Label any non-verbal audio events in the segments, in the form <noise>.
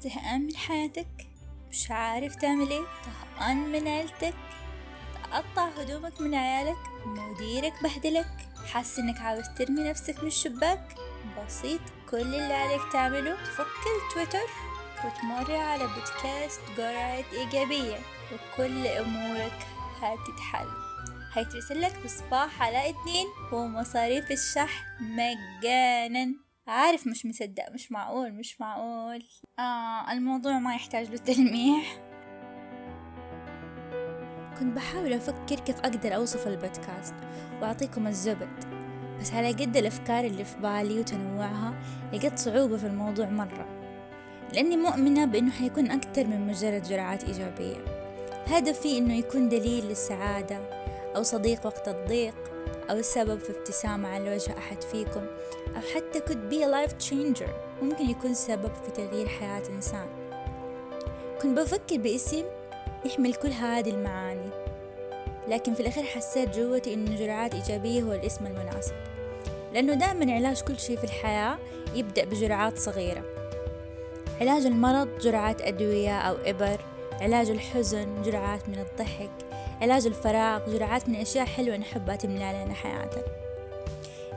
زهقان من حياتك؟ مش عارف تعمل إيه. طهقان من عيلتك. تقطع هدومك من عيالك. مديرك بهدلك. حاسس إنك عاوز ترمي نفسك من الشباك. بسيط. كل اللي عليك تعمله. تفك التويتر. وتمر على بودكاست جرعة إيجابية. وكل أمورك هتتحل. هيترسل لك بصباح على اتنين. ومصاريف الشحن مجانا. عارف مش مصدق مش معقول مش معقول. آه الموضوع ما يحتاج له تلميح كنت بحاول أفكر كيف أقدر أوصف البودكاست وأعطيكم الزبد بس على قد الأفكار اللي في بالي وتنوعها لقيت صعوبة في الموضوع مرة. لأني مؤمنة بأنه حيكون أكتر من مجرد جرعات إيجابية. هدفي أنه يكون دليل للسعادة أو صديق وقت الضيق أو السبب في ابتسامة على وجه أحد فيكم. أو حتى could be a life changer ممكن يكون سبب في تغيير حياة إنسان. كنت بفكر باسم يحمل كل هذه المعاني لكن في الأخير حسيت جوتي إنه جرعات إيجابية هو الاسم المناسب. لأنه دائما علاج كل شيء في الحياة يبدأ بجرعات صغيرة. علاج المرض جرعات أدوية أو إبر علاج الحزن جرعات من الضحك علاج الفراغ جرعات من أشياء حلوة نحبها تملى لنا حياتنا.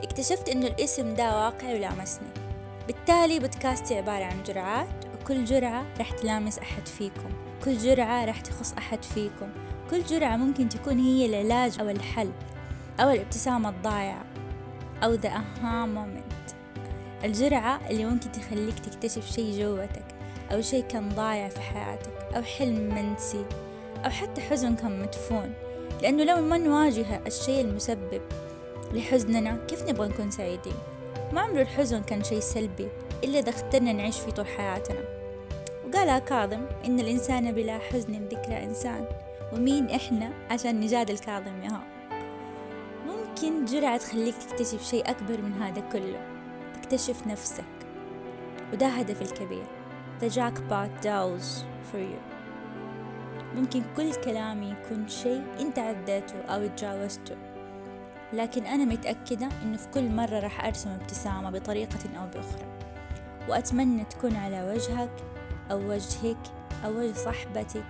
اكتشفت إنه الاسم ده واقع ولامسني بالتالي بودكاستي عبارة عن جرعات وكل جرعة رح تلامس أحد فيكم. كل جرعة رح تخص أحد فيكم. كل جرعة ممكن تكون هي العلاج أو الحل أو الابتسامة الضايعة أو the aha moment. الجرعة اللي ممكن تخليك تكتشف شي جوتك أو شي كان ضايع في حياتك أو حلم منسي أو حتى حزن كان مدفون. لأنه لو ما نواجه الشيء المسبب لحزننا كيف نبغى نكون سعيدين؟ ما عمره الحزن كان شيء سلبي إلا إذا اخترنا نعيش فيه طول حياتنا. وقالها كاظم إن الإنسان بلا حزن ذكرى إنسان. ومين إحنا عشان نجادل كاظم ياها ممكن جرعة تخليك تكتشف شيء أكبر من هذا كله. تكتشف نفسك. وده هدف الكبير. The jackpot dials for you. ممكن كل كلامي يكون شيء أنت عديته أو تجاوزته. لكن أنا متأكدة إنه في كل مرة راح أرسم ابتسامة بطريقة أو بأخرى. وأتمنى تكون على وجهك أو وجهك أو وجه صاحبتك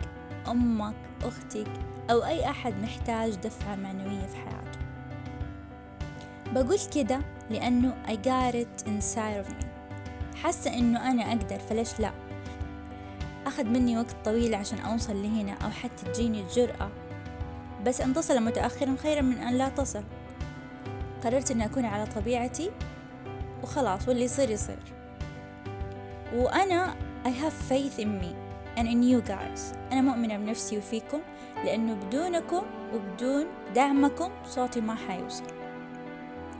أمك أختك أو أي أحد محتاج دفعة معنوية في حياته. بقول كده لأنه I got it inside of me. حاسة إنه أنا أقدر فليش لا؟ أخذ مني وقت طويل عشان أوصل لهنا أو حتى تجيني الجرأة. بس أن تصل متأخرا خيرا من أن لا تصل. قررت أن أكون على طبيعتي وخلاص واللي يصير يصير. وأنا I have faith in me and in you guys. أنا مؤمنة بنفسي وفيكم لأنه بدونكم وبدون دعمكم صوتي ما حيوصل.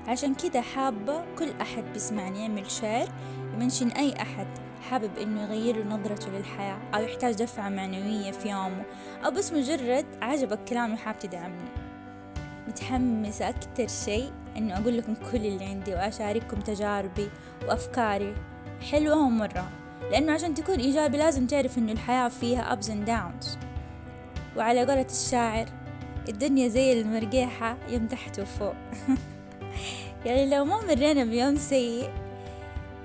عشان كده حابة كل أحد بيسمعني يعمل share ي mention أي أحد حابب إنه يغير نظرته للحياة أو يحتاج دفعة معنوية في يومه أو بس مجرد عجبك كلامي وحاب تدعمني. متحمسة أكتر شيء إنه أقول لكم كل اللي عندي وأشارككم تجاربي وأفكاري. حلوة ومرة لأنه عشان تكون إيجابي لازم تعرف إنه الحياة فيها ups and downs. وعلى قولة الشاعر الدنيا زي المرقيحة يوم تحت وفوق. <laughs> يعني لو ما مرينا بيوم سيء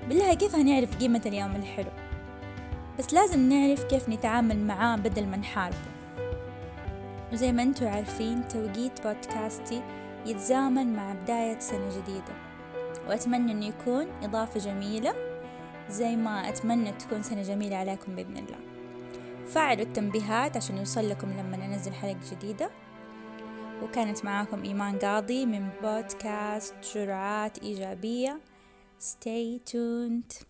بالله كيف هنعرف قيمة اليوم الحلو؟ بس لازم نعرف كيف نتعامل معاه بدل ما نحاربه. وزي ما أنتوا عارفين توقيت بودكاستي يتزامن مع بداية سنة جديدة. وأتمنى أنه يكون إضافة جميلة زي ما أتمنى تكون سنة جميلة عليكم بإذن الله. فعلوا التنبيهات عشان يوصل لكم لما ننزل حلقة جديدة. وكانت معاكم إيمان قاضي من بودكاست جرعات إيجابية. Stay tuned.